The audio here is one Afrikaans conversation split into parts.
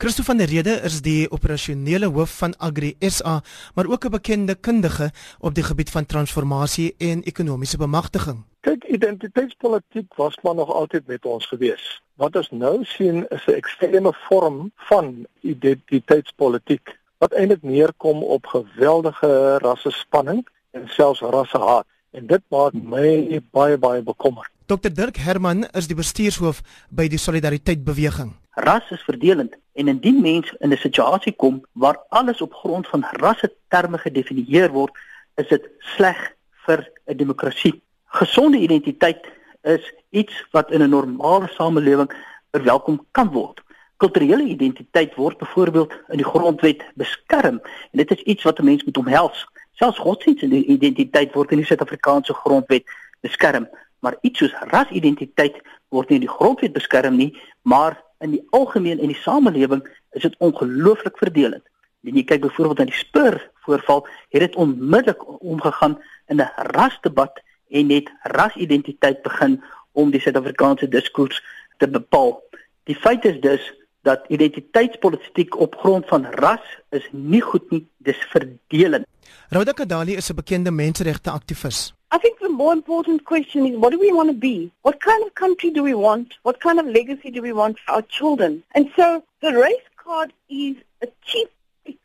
Christo van der Rede is die operasionele hoof van Agri SA, maar ook 'n bekende kundige op die gebied van transformasie en ekonomiese bemagtiging. Kyk, identiteitspolitiek was maar nog altyd met ons gewees. Wat ons nou sien is 'n ekstreme vorm van identiteitspolitiek wat eintlik neerkom op geweldige rassespanning en selfs rassehaat. En dit maak my baie baie bekommerd. Dr Dirk Herman is die bestuurshoof by die Solidariteit Beweging. Ras is verdelend en indien mens in 'n situasie kom waar alles op grond van rasse terme gedefinieer word, is dit sleg vir 'n demokrasie. Gesonde identiteit is iets wat in 'n normale samelewing verwelkom kan word. Kulturele identiteit word byvoorbeeld in die grondwet beskerm en dit is iets wat 'n mens moet omhels. Selfs godsdienstige identiteit word in die Suid-Afrikaanse grondwet beskerm, maar iets soos rasidentiteit word nie in die grondwet beskerm nie, maar in die algemeen in die samelewing is dit ongelooflik verdelend. En jy kyk byvoorbeeld na die Spur voorval, het dit onmiddellik omgegaan in 'n rasdebat en net rasidentiteit begin om die Suid-Afrikaanse diskurs te bepaal. Die feit is dus dat identiteitspolitiek op grond van ras is nie goed nie, dis verdelend. Rhoda Kadali is 'n bekende menseregte aktivis. I think the more important question is what do we want to be? What kind of country do we want? What kind of legacy do we want for our children? And so the race card is a cheap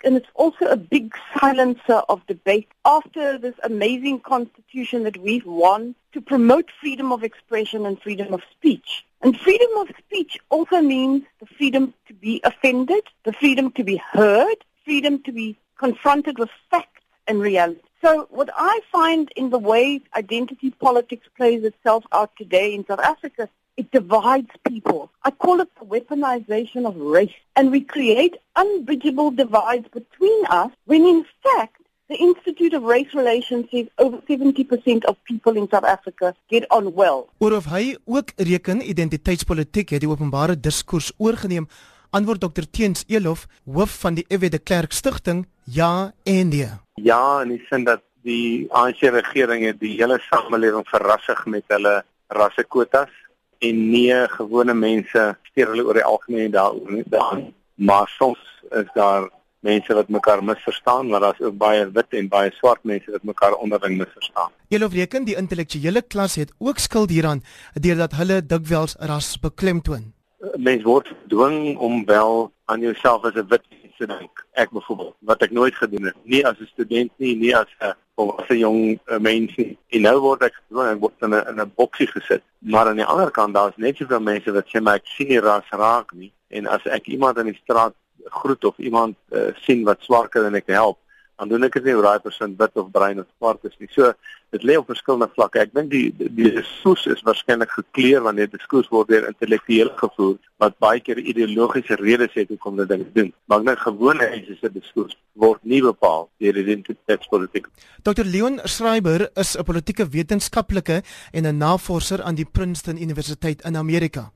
and it's also a big silencer of debate after this amazing constitution that we've won to promote freedom of expression and freedom of speech. And freedom of speech also means the freedom to be offended, the freedom to be heard, freedom to be confronted with facts and reality. So what I find in the way identity politics plays itself out today in South Africa, it divides people. I call it the weaponization of race. And we create unbridgeable divides between us when in fact the Institute of Race Relations says over 70% of people in South Africa get on well. Oor of hy ook reken identiteitspolitiek het die openbare diskurs oorgeneem, antwoord Dr Teens Elof, hoof van die Ewe de Klerk Stichting, ja en nee. Ja, in die sin dat die ANC regering het die hele samelewing verrassig met hulle rassekwotas en nie gewone mense steur hulle oor die algemeen daaroor nie. Dan maar soms is daar mense wat mekaar misverstaan, maar daar's ook baie wit en baie swart mense wat mekaar onderling misverstaan. Julle reken die intellektuele klas het ook skuld hieraan deurdat hulle dikwels ras beklemtoon. Mense word gedwing om wel aan jouself as 'n wit te dink. Ek byvoorbeeld wat ek nooit gedoen het, nie as 'n student nie, nie as 'n volwasse jong uh, mens nie. En nou word ek gewoon ek word in 'n in 'n boksie gesit. Maar aan die ander kant daar's net soveel mense wat sê maar ek sien nie ras raak nie. En as ek iemand in die straat groet of iemand uh, sien wat swarker en ek help, dan doen ek dit nie oor daai persoon wit of bruin of swart is nie. So dit lê op verskillende vlakke. Ek dink die die diskurs is waarskynlik gekleur wanneer diskurs word deur intellektueel gevoer wat baie keer ideologiese redes het hoekom dit dinge doen. Maar net gewone mense se diskurs word nie bepaal deur identiteitspolitiek. Dr Leon Schreiber is 'n politieke wetenskaplike en 'n navorser aan die Princeton Universiteit in Amerika.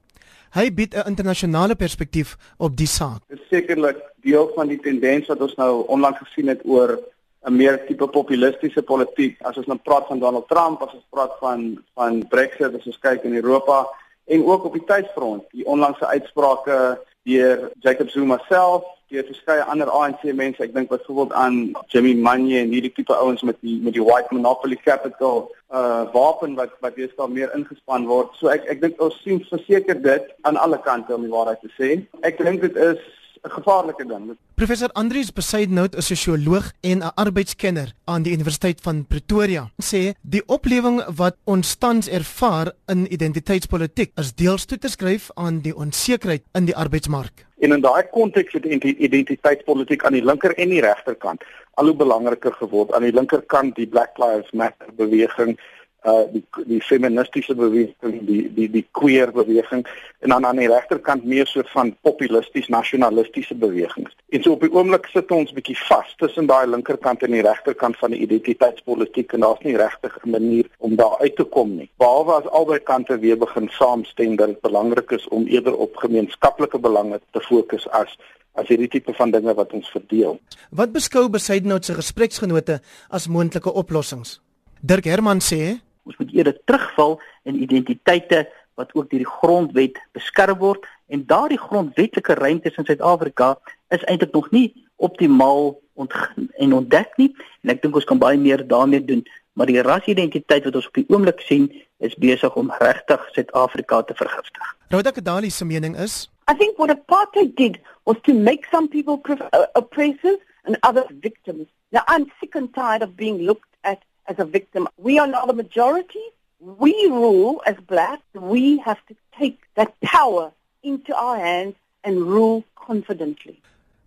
Hy bied 'n internasionale perspektief op die saak. Dit sekerlik deel van die tendens wat ons nou onlangs gesien het oor 'n meer tipe populistiese politiek. As ons nou praat van Donald Trump, as ons praat van van Brexit, as ons kyk in Europa en ook op die tydsfront, die onlangse uitsprake deur Jacob Zuma self, deur verskeie ander ANC mense, ek dink byvoorbeeld aan Jimmy Manye en hierdie tipe ouens met die met die white monopoly capital uh wapen wat wat deesdae meer ingespan word. So ek ek dink ons sien verseker dit aan alle kante om die waarheid te sê. Ek dink dit is 'n gevaarlike ding. Professor Andrius Besaidnout, 'n sosioloog en 'n arbeidskenner aan die Universiteit van Pretoria, sê die oplewing wat ons tans ervaar in identiteitspolitiek is deels toe te skryf aan die onsekerheid in die arbeidsmark. En in daai konteks het identiteitspolitiek aan die linker en die regterkant al hoe belangriker geword. Aan die linkerkant die Black Lives Matter beweging uh die die feministiese beweging die die die queer beweging en dan aan die regterkant meer so van populisties nasionalistiese bewegings. En so op die oomblik sit ons bietjie vas tussen daai linkerkant en die regterkant van die identiteitspolitiek en daar's nie regtig 'n manier om daar uit te kom nie. Behalwe as albei kante weer begin saamstem dat dit belangrik is om eerder op gemeenskaplike belange te fokus as as hierdie tipe van dinge wat ons verdeel. Wat beskou Besaidnout se gespreksgenote as moontlike oplossings? Dirk Herman sê Ons moet eerder terugval en identiteite wat ook deur die grondwet beskerm word en daardie grondwetlike ruimtes in Suid-Afrika is eintlik nog nie optimaal ontgin en ontdek nie en ek dink ons kan baie meer daarmee doen maar die rasidentiteit wat ons op die oomblik sien is besig om regtig Suid-Afrika te vergiftig. Rhoda Kadali se mening is I think what apartheid did was to make some people uh, oppressors and others victims. Now I'm sick and tired of being looked at as a victim. We are now the majority. We rule as blacks. We have to take that power into our hands and rule confidently.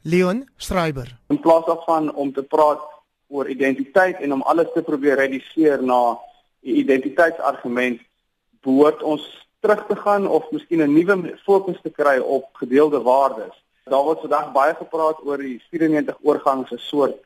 Leon Schreiber. In plaas daarvan om te praat oor identiteit en om alles te probeer reduseer na 'n identiteitsargument, behoort ons terug te gaan of miskien 'n nuwe fokus te kry op gedeelde waardes. Daar word vandag baie gepraat oor die 94 oorgangs 'n soort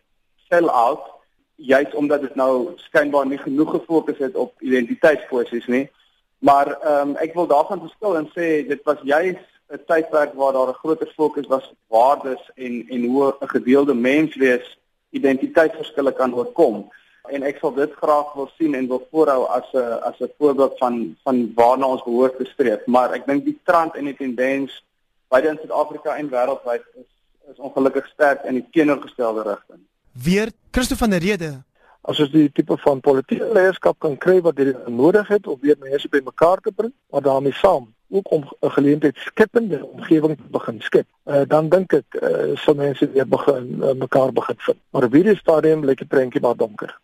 sell-out juis omdat dit nou skynbaar nie genoeg gefokus het op identiteitskwessies nie. Maar ehm um, ek wil daarvan verskil en sê dit was juis 'n tydperk waar daar 'n groter fokus was op waardes en en hoe 'n gedeelde mens wees identiteitsverskille kan oorkom. En ek sal dit graag wil sien en wil voorhou as 'n as 'n voorbeeld van van waarna ons behoort te streef. Maar ek dink die trend en die tendens beide in Suid-Afrika en wêreldwyd is is ongelukkig sterk in die teenoorgestelde rigting weer Christo van der Rede. As ons die tipe van politieke leierskap kan kry wat dit nodig het om weer mense bymekaar te bring, maar daarmee saam ook om 'n geleentheid skepende omgewing te begin skep. Uh, dan dink ek uh, sal mense weer begin uh, mekaar begin vind. Maar op hierdie stadium lyk die prentjie maar donker.